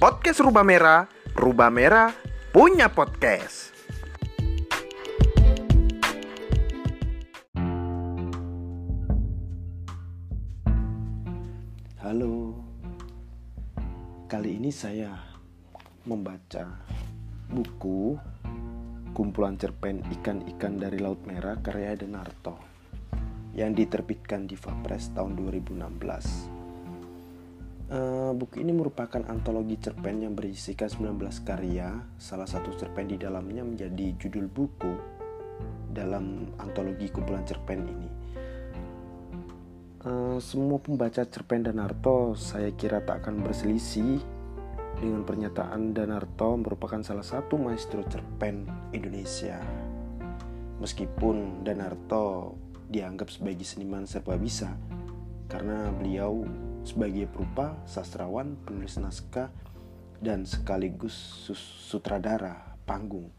podcast Rubah Merah, Rubah Merah punya podcast. Halo, kali ini saya membaca buku kumpulan cerpen ikan-ikan dari Laut Merah karya Denarto yang diterbitkan di Vapres tahun 2016. Uh, buku ini merupakan antologi cerpen yang berisikan 19 karya. Salah satu cerpen di dalamnya menjadi judul buku dalam antologi kumpulan cerpen ini. Uh, semua pembaca cerpen Danarto saya kira tak akan berselisih dengan pernyataan Danarto merupakan salah satu maestro cerpen Indonesia. Meskipun Danarto dianggap sebagai seniman serba bisa karena beliau sebagai perupa sastrawan, penulis naskah, dan sekaligus sutradara panggung.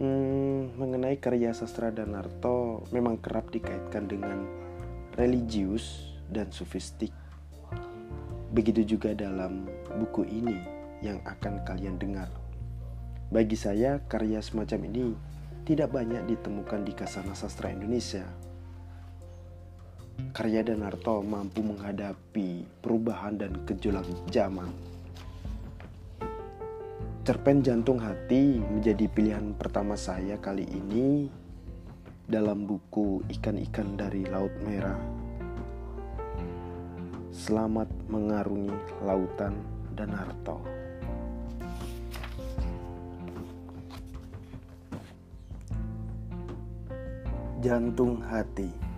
Hmm, mengenai karya sastra dan Danarto memang kerap dikaitkan dengan religius dan sofistik. Begitu juga dalam buku ini yang akan kalian dengar. Bagi saya, karya semacam ini tidak banyak ditemukan di kasana sastra Indonesia karya Danarto mampu menghadapi perubahan dan gejolak zaman. Cerpen Jantung Hati menjadi pilihan pertama saya kali ini dalam buku Ikan-ikan dari Laut Merah. Selamat mengarungi lautan Danarto. Jantung Hati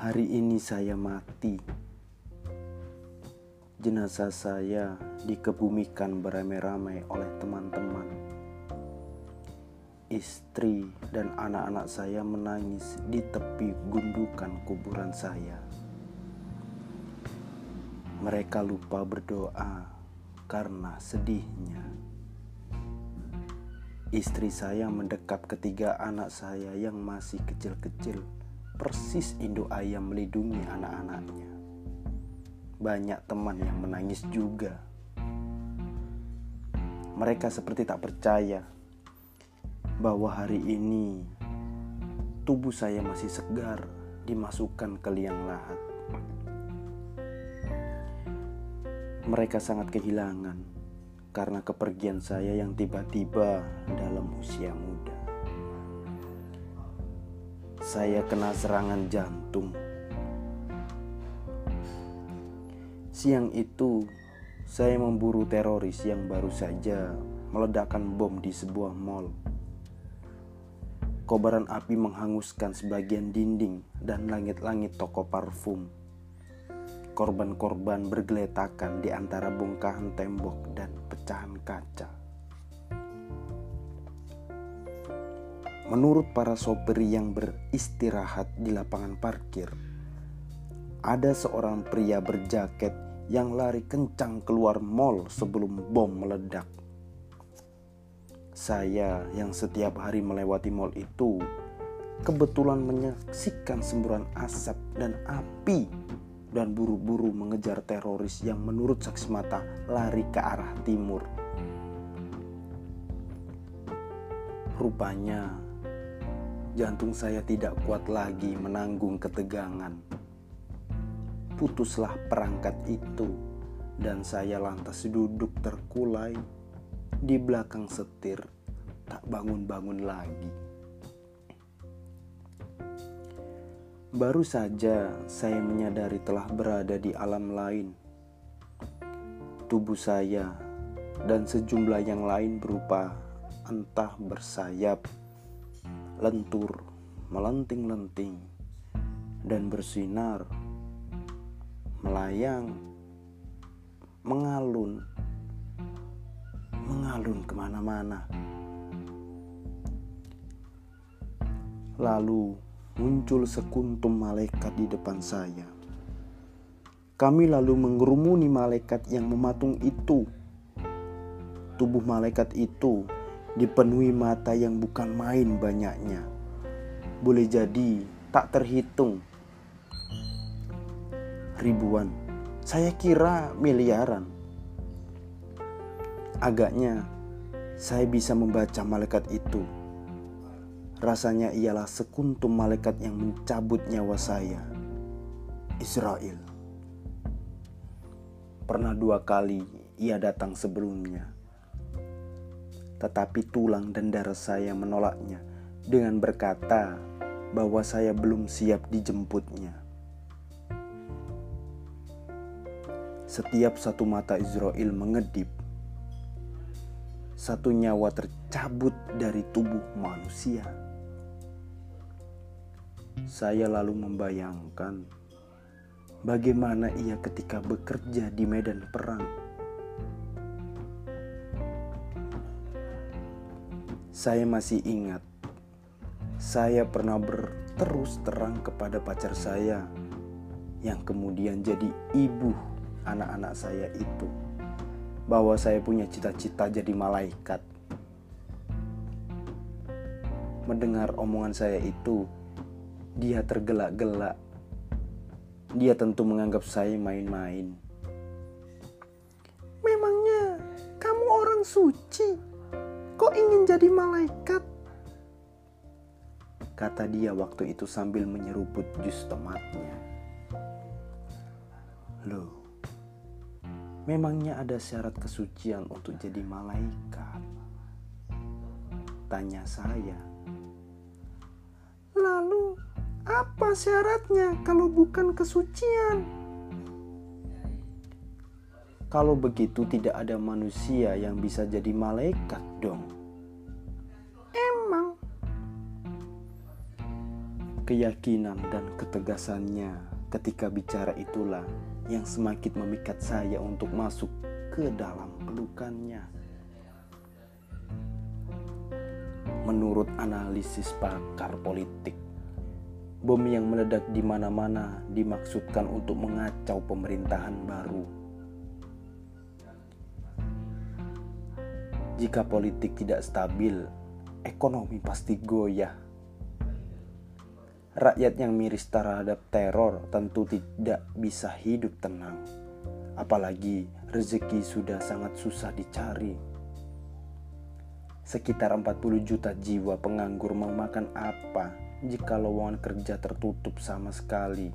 Hari ini saya mati. Jenazah saya dikebumikan beramai-ramai oleh teman-teman. Istri dan anak-anak saya menangis di tepi gundukan kuburan saya. Mereka lupa berdoa karena sedihnya. Istri saya mendekap ketiga anak saya yang masih kecil-kecil persis induk ayam melindungi anak-anaknya. Banyak teman yang menangis juga. Mereka seperti tak percaya bahwa hari ini tubuh saya masih segar dimasukkan ke liang lahat. Mereka sangat kehilangan karena kepergian saya yang tiba-tiba dalam usia muda saya kena serangan jantung. Siang itu, saya memburu teroris yang baru saja meledakkan bom di sebuah mall. Kobaran api menghanguskan sebagian dinding dan langit-langit toko parfum. Korban-korban bergeletakan di antara bongkahan tembok dan pecahan kaca. Menurut para sopir yang beristirahat di lapangan parkir, ada seorang pria berjaket yang lari kencang keluar mall sebelum bom meledak. Saya yang setiap hari melewati mall itu kebetulan menyaksikan semburan asap dan api dan buru-buru mengejar teroris yang menurut saksi mata lari ke arah timur. Rupanya jantung saya tidak kuat lagi menanggung ketegangan. Putuslah perangkat itu, dan saya lantas duduk terkulai di belakang setir, tak bangun-bangun lagi. Baru saja saya menyadari telah berada di alam lain. Tubuh saya dan sejumlah yang lain berupa entah bersayap lentur, melenting-lenting, dan bersinar, melayang, mengalun, mengalun ke mana-mana. Lalu muncul sekuntum malaikat di depan saya. Kami lalu mengerumuni malaikat yang mematung itu. Tubuh malaikat itu dipenuhi mata yang bukan main banyaknya. Boleh jadi tak terhitung. Ribuan, Saya kira miliaran. Agaknya saya bisa membaca malaikat itu. Rasanya ialah sekuntum malaikat yang mencabut nyawa saya. Israel. Pernah dua kali ia datang sebelumnya. Tetapi tulang dan darah saya menolaknya dengan berkata bahwa saya belum siap dijemputnya. Setiap satu mata Israel mengedip, satu nyawa tercabut dari tubuh manusia. Saya lalu membayangkan bagaimana ia ketika bekerja di medan perang. Saya masih ingat saya pernah berterus terang kepada pacar saya yang kemudian jadi ibu anak-anak saya itu bahwa saya punya cita-cita jadi malaikat. Mendengar omongan saya itu, dia tergelak-gelak. Dia tentu menganggap saya main-main. Memangnya kamu orang suci? Kok ingin jadi malaikat? kata dia waktu itu sambil menyeruput jus tomatnya. Loh, memangnya ada syarat kesucian untuk jadi malaikat? Tanya saya. Lalu, apa syaratnya kalau bukan kesucian? Kalau begitu tidak ada manusia yang bisa jadi malaikat dong. Keyakinan dan ketegasannya ketika bicara itulah yang semakin memikat saya untuk masuk ke dalam pelukannya. Menurut analisis pakar politik, bom yang meledak di mana-mana dimaksudkan untuk mengacau pemerintahan baru. Jika politik tidak stabil, ekonomi pasti goyah Rakyat yang miris terhadap teror tentu tidak bisa hidup tenang. Apalagi rezeki sudah sangat susah dicari. Sekitar 40 juta jiwa penganggur mau makan apa jika lowongan kerja tertutup sama sekali.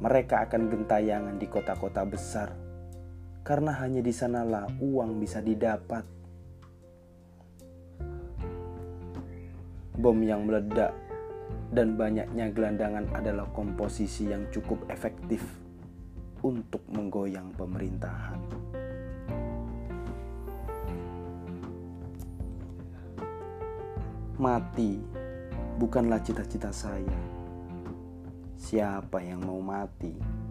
Mereka akan gentayangan di kota-kota besar karena hanya di sanalah uang bisa didapat. Bom yang meledak dan banyaknya gelandangan adalah komposisi yang cukup efektif untuk menggoyang pemerintahan. Mati bukanlah cita-cita saya. Siapa yang mau mati?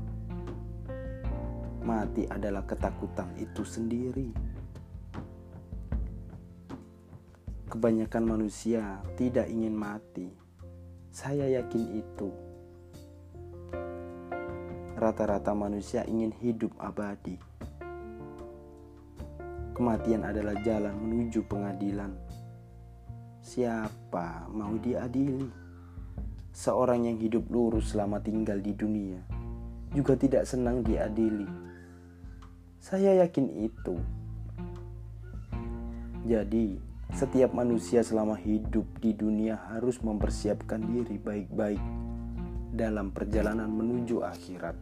Mati adalah ketakutan itu sendiri. Kebanyakan manusia tidak ingin mati saya yakin itu. Rata-rata manusia ingin hidup abadi. Kematian adalah jalan menuju pengadilan. Siapa mau diadili? Seorang yang hidup lurus selama tinggal di dunia juga tidak senang diadili. Saya yakin itu. Jadi, setiap manusia selama hidup di dunia harus mempersiapkan diri baik-baik dalam perjalanan menuju akhirat.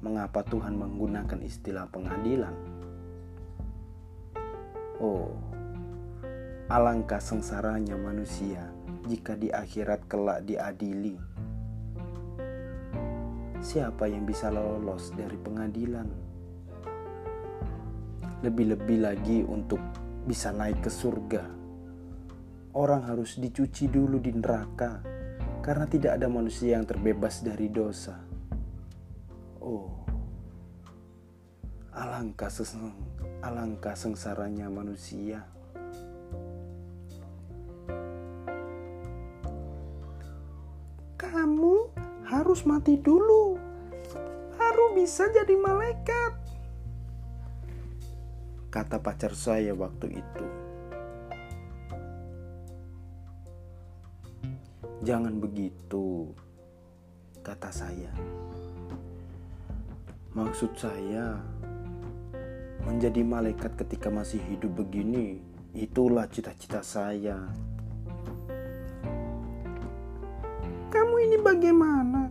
Mengapa Tuhan menggunakan istilah pengadilan? Oh, alangkah sengsaranya manusia jika di akhirat kelak diadili. Siapa yang bisa lolos dari pengadilan? lebih-lebih lagi untuk bisa naik ke surga. Orang harus dicuci dulu di neraka karena tidak ada manusia yang terbebas dari dosa. Oh, alangkah seseng, alangkah sengsaranya manusia. Kamu harus mati dulu, bisa jadi malaikat kata pacar saya waktu itu. Jangan begitu, kata saya. Maksud saya, menjadi malaikat ketika masih hidup begini, itulah cita-cita saya. Kamu ini bagaimana?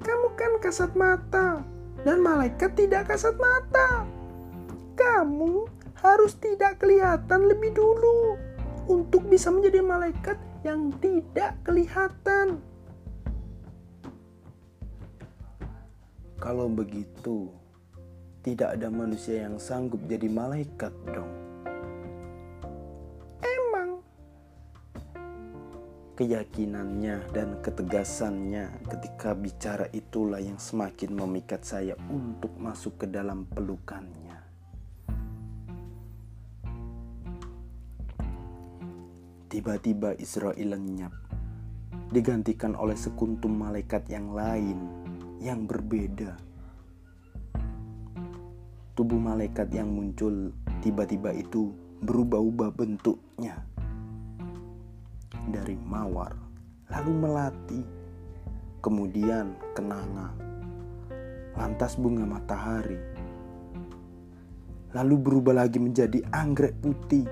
Kamu kan kasat mata, dan malaikat tidak kasat mata. Kamu harus tidak kelihatan lebih dulu untuk bisa menjadi malaikat yang tidak kelihatan. Kalau begitu, tidak ada manusia yang sanggup jadi malaikat dong. Keyakinannya dan ketegasannya ketika bicara itulah yang semakin memikat saya untuk masuk ke dalam pelukannya. Tiba-tiba Israel lenyap, digantikan oleh sekuntum malaikat yang lain yang berbeda. Tubuh malaikat yang muncul tiba-tiba itu berubah-ubah bentuknya dari mawar, lalu melati, kemudian kenanga, lantas bunga matahari, lalu berubah lagi menjadi anggrek putih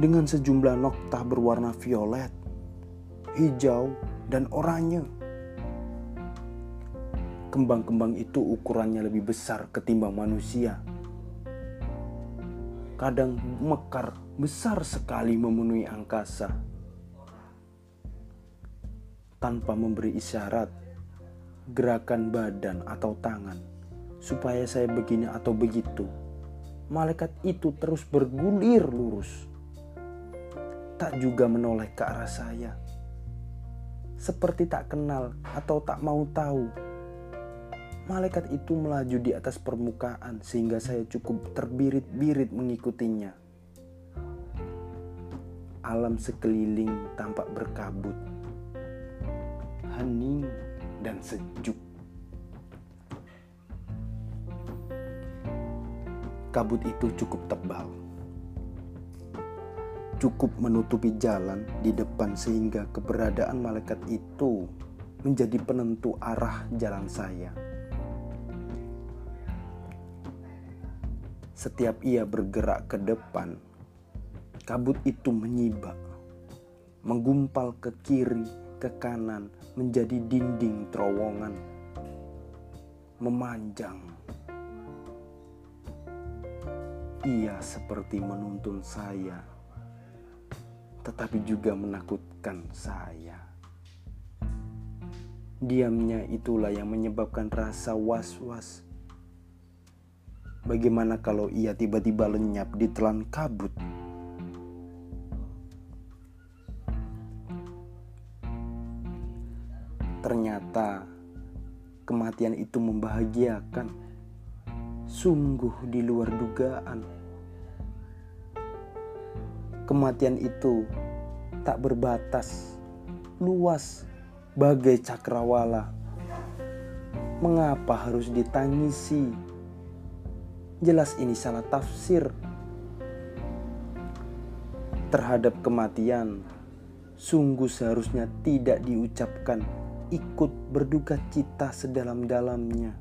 dengan sejumlah noktah berwarna violet, hijau, dan oranye. Kembang-kembang itu ukurannya lebih besar ketimbang manusia. Kadang mekar besar sekali memenuhi angkasa. Tanpa memberi isyarat, gerakan badan atau tangan, supaya saya begini atau begitu. Malaikat itu terus bergulir lurus. Tak juga menoleh ke arah saya. Seperti tak kenal atau tak mau tahu Malaikat itu melaju di atas permukaan sehingga saya cukup terbirit-birit mengikutinya. Alam sekeliling tampak berkabut, hening dan sejuk. Kabut itu cukup tebal, cukup menutupi jalan di depan sehingga keberadaan malaikat itu menjadi penentu arah jalan saya. Setiap ia bergerak ke depan, kabut itu menyibak, menggumpal ke kiri, ke kanan, menjadi dinding terowongan, memanjang. Ia seperti menuntun saya, tetapi juga menakutkan saya. Diamnya itulah yang menyebabkan rasa was-was Bagaimana kalau ia tiba-tiba lenyap di telan kabut? Kematian itu membahagiakan, sungguh di luar dugaan. Kematian itu tak berbatas, luas, bagai cakrawala. Mengapa harus ditangisi? Jelas ini salah tafsir terhadap kematian. Sungguh seharusnya tidak diucapkan ikut berduka cita sedalam-dalamnya.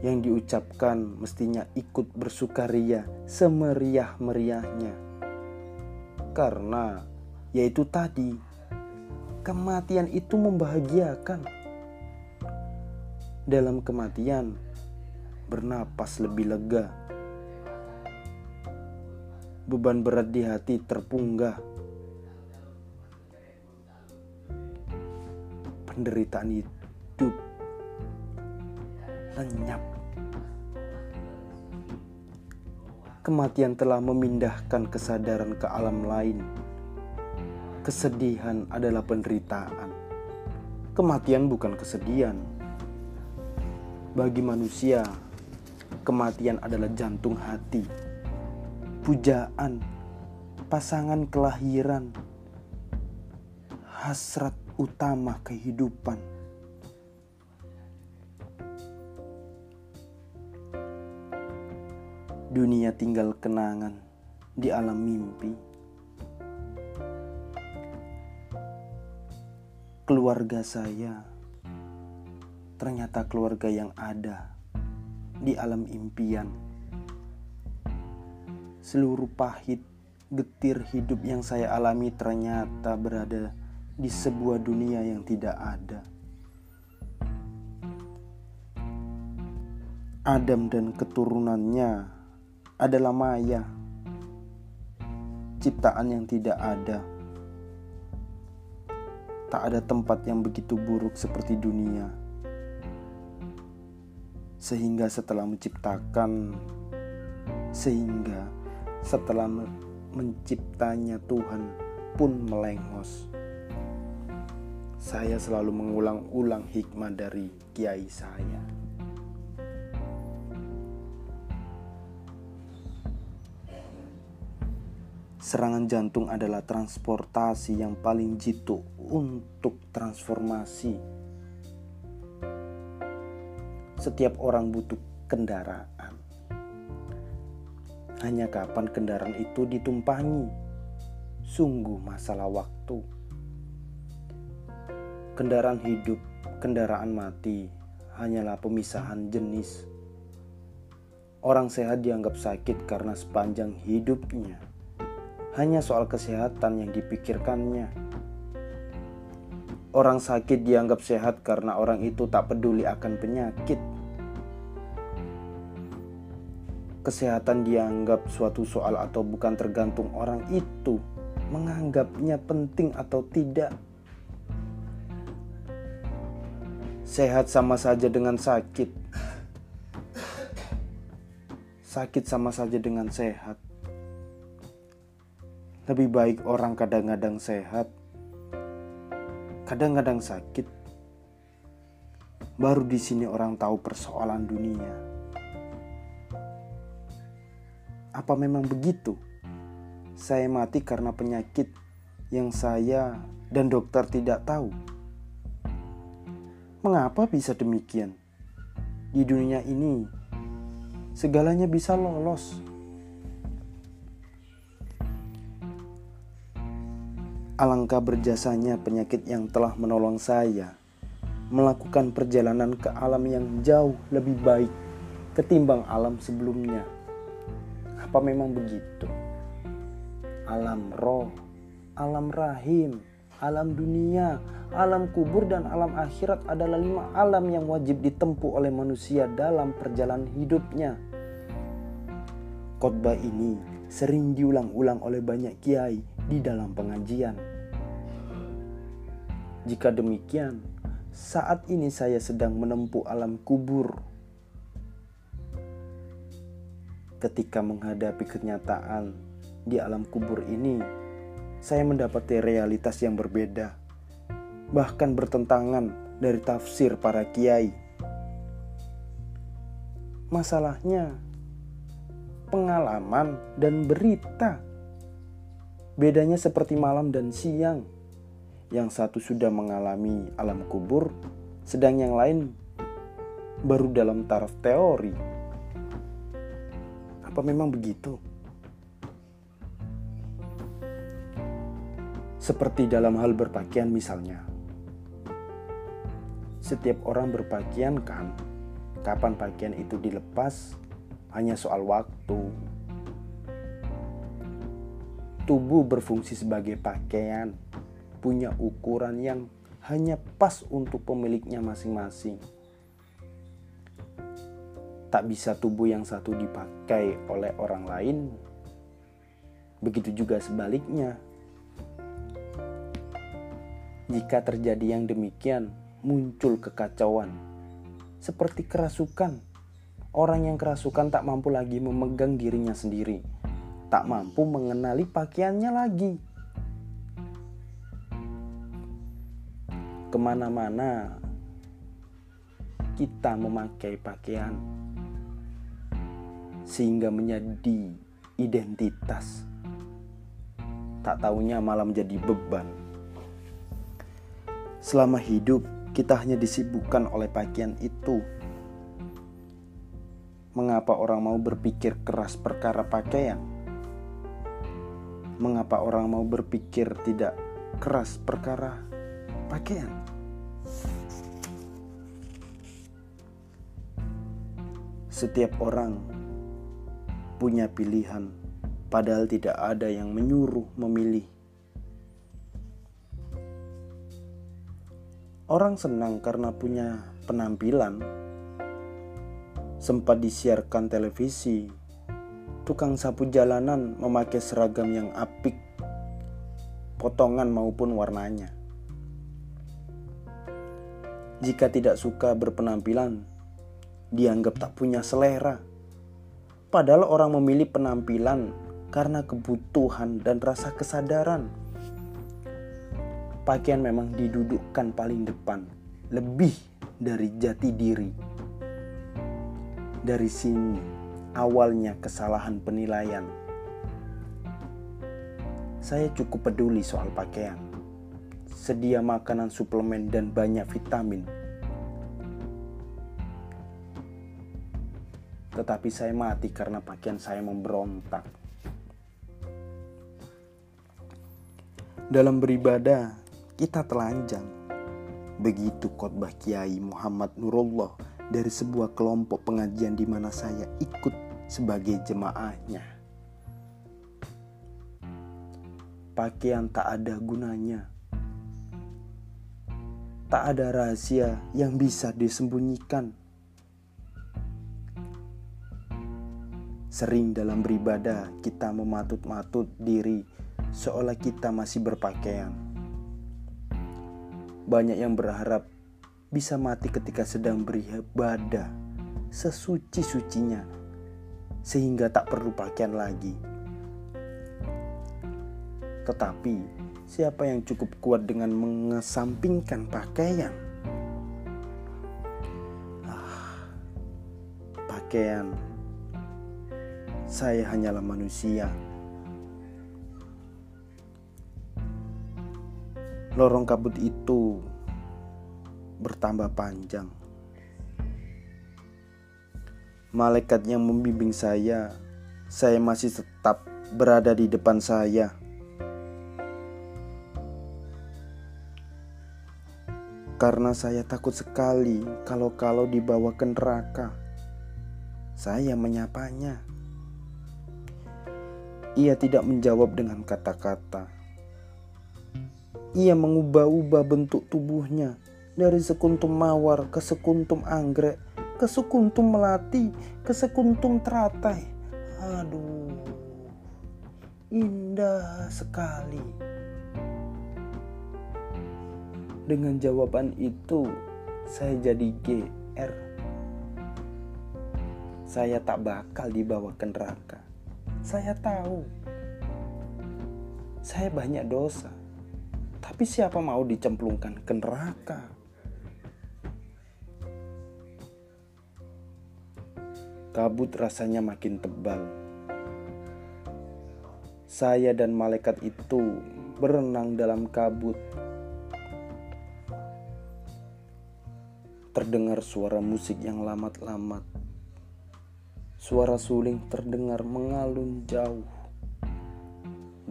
Yang diucapkan mestinya ikut bersukaria semeriah-meriahnya. Karena yaitu tadi kematian itu membahagiakan dalam kematian bernapas lebih lega. Beban berat di hati terpunggah. Penderitaan hidup lenyap. Kematian telah memindahkan kesadaran ke alam lain. Kesedihan adalah penderitaan. Kematian bukan kesedihan bagi manusia, kematian adalah jantung hati, pujaan, pasangan kelahiran, hasrat utama kehidupan. Dunia tinggal kenangan di alam mimpi. keluarga saya ternyata keluarga yang ada di alam impian. Seluruh pahit, getir hidup yang saya alami ternyata berada di sebuah dunia yang tidak ada. Adam dan keturunannya adalah maya, ciptaan yang tidak ada tak ada tempat yang begitu buruk seperti dunia. Sehingga setelah menciptakan, sehingga setelah menciptanya Tuhan pun melengos. Saya selalu mengulang-ulang hikmah dari kiai saya. Serangan jantung adalah transportasi yang paling jitu untuk transformasi. Setiap orang butuh kendaraan. Hanya kapan kendaraan itu ditumpangi? Sungguh masalah waktu. Kendaraan hidup, kendaraan mati hanyalah pemisahan jenis. Orang sehat dianggap sakit karena sepanjang hidupnya hanya soal kesehatan yang dipikirkannya. Orang sakit dianggap sehat karena orang itu tak peduli akan penyakit. Kesehatan dianggap suatu soal atau bukan tergantung orang itu menganggapnya penting atau tidak. Sehat sama saja dengan sakit. Sakit sama saja dengan sehat. Lebih baik orang kadang-kadang sehat, kadang-kadang sakit. Baru di sini orang tahu persoalan dunia. Apa memang begitu? Saya mati karena penyakit yang saya dan dokter tidak tahu. Mengapa bisa demikian? Di dunia ini, segalanya bisa lolos Alangkah berjasanya penyakit yang telah menolong saya melakukan perjalanan ke alam yang jauh lebih baik ketimbang alam sebelumnya. Apa memang begitu? Alam roh, alam rahim, alam dunia, alam kubur dan alam akhirat adalah lima alam yang wajib ditempuh oleh manusia dalam perjalanan hidupnya. Khotbah ini sering diulang-ulang oleh banyak kiai di dalam pengajian. Jika demikian, saat ini saya sedang menempuh alam kubur. Ketika menghadapi kenyataan di alam kubur ini, saya mendapati realitas yang berbeda, bahkan bertentangan dari tafsir para kiai. Masalahnya, pengalaman dan berita Bedanya seperti malam dan siang. Yang satu sudah mengalami alam kubur, sedang yang lain baru dalam taraf teori. Apa memang begitu? Seperti dalam hal berpakaian misalnya. Setiap orang berpakaian kan, kapan pakaian itu dilepas hanya soal waktu, Tubuh berfungsi sebagai pakaian, punya ukuran yang hanya pas untuk pemiliknya masing-masing. Tak bisa tubuh yang satu dipakai oleh orang lain, begitu juga sebaliknya. Jika terjadi yang demikian, muncul kekacauan, seperti kerasukan. Orang yang kerasukan tak mampu lagi memegang dirinya sendiri tak mampu mengenali pakaiannya lagi. Ke mana-mana kita memakai pakaian sehingga menjadi identitas. Tak tahunya malah menjadi beban. Selama hidup, kita hanya disibukkan oleh pakaian itu. Mengapa orang mau berpikir keras perkara pakaian? mengapa orang mau berpikir tidak keras perkara pakaian. Setiap orang punya pilihan, padahal tidak ada yang menyuruh memilih. Orang senang karena punya penampilan, sempat disiarkan televisi, tukang sapu jalanan memakai seragam yang apik, potongan maupun warnanya. Jika tidak suka berpenampilan, dianggap tak punya selera. Padahal orang memilih penampilan karena kebutuhan dan rasa kesadaran. Pakaian memang didudukkan paling depan, lebih dari jati diri. Dari sini awalnya kesalahan penilaian. Saya cukup peduli soal pakaian, sedia makanan suplemen dan banyak vitamin. Tetapi saya mati karena pakaian saya memberontak. Dalam beribadah, kita telanjang. Begitu khotbah Kiai Muhammad Nurullah dari sebuah kelompok pengajian di mana saya ikut sebagai jemaahnya. Pakaian tak ada gunanya. Tak ada rahasia yang bisa disembunyikan. Sering dalam beribadah kita mematut-matut diri seolah kita masih berpakaian. Banyak yang berharap bisa mati ketika sedang beribadah sesuci-sucinya sehingga tak perlu pakaian lagi. Tetapi, siapa yang cukup kuat dengan mengesampingkan pakaian? Ah, pakaian. Saya hanyalah manusia. Lorong kabut itu bertambah panjang malaikat yang membimbing saya, saya masih tetap berada di depan saya. Karena saya takut sekali kalau-kalau dibawa ke neraka. Saya menyapanya. Ia tidak menjawab dengan kata-kata. Ia mengubah-ubah bentuk tubuhnya dari sekuntum mawar ke sekuntum anggrek ke sekuntum melati, ke sekuntum teratai. Aduh, indah sekali. Dengan jawaban itu, saya jadi GR. Saya tak bakal dibawa ke neraka. Saya tahu. Saya banyak dosa. Tapi siapa mau dicemplungkan ke neraka? Kabut rasanya makin tebal. Saya dan malaikat itu berenang dalam kabut. Terdengar suara musik yang lamat-lamat. Suara suling terdengar mengalun jauh.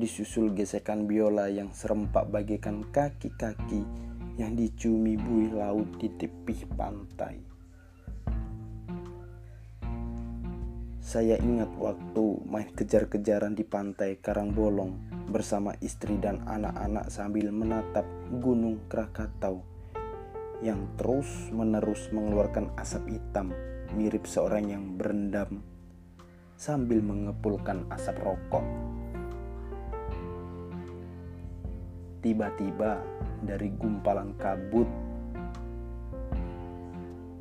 Disusul gesekan biola yang serempak bagaikan kaki-kaki yang dicumi buih laut di tepi pantai. Saya ingat waktu main kejar-kejaran di pantai Karangbolong bersama istri dan anak-anak sambil menatap Gunung Krakatau yang terus-menerus mengeluarkan asap hitam mirip seorang yang berendam sambil mengepulkan asap rokok. Tiba-tiba dari gumpalan kabut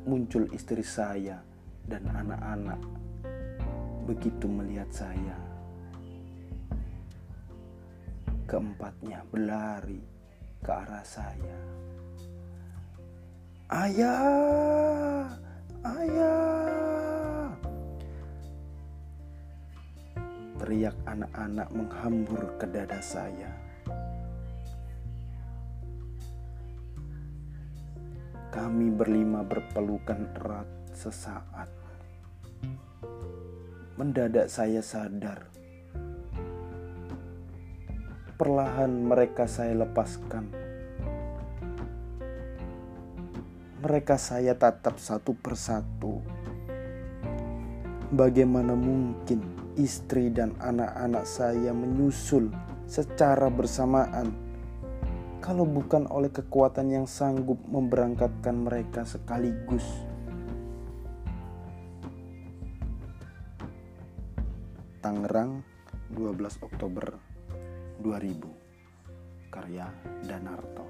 muncul istri saya dan anak-anak begitu melihat saya. Keempatnya berlari ke arah saya. Ayah, ayah. Teriak anak-anak menghambur ke dada saya. Kami berlima berpelukan erat sesaat mendadak saya sadar. Perlahan mereka saya lepaskan. mereka saya tatap satu persatu. Bagaimana mungkin istri dan anak-anak saya menyusul secara bersamaan kalau bukan oleh kekuatan yang sanggup memberangkatkan mereka sekaligus? Tangerang, 12 Oktober 2000. Karya Danarto.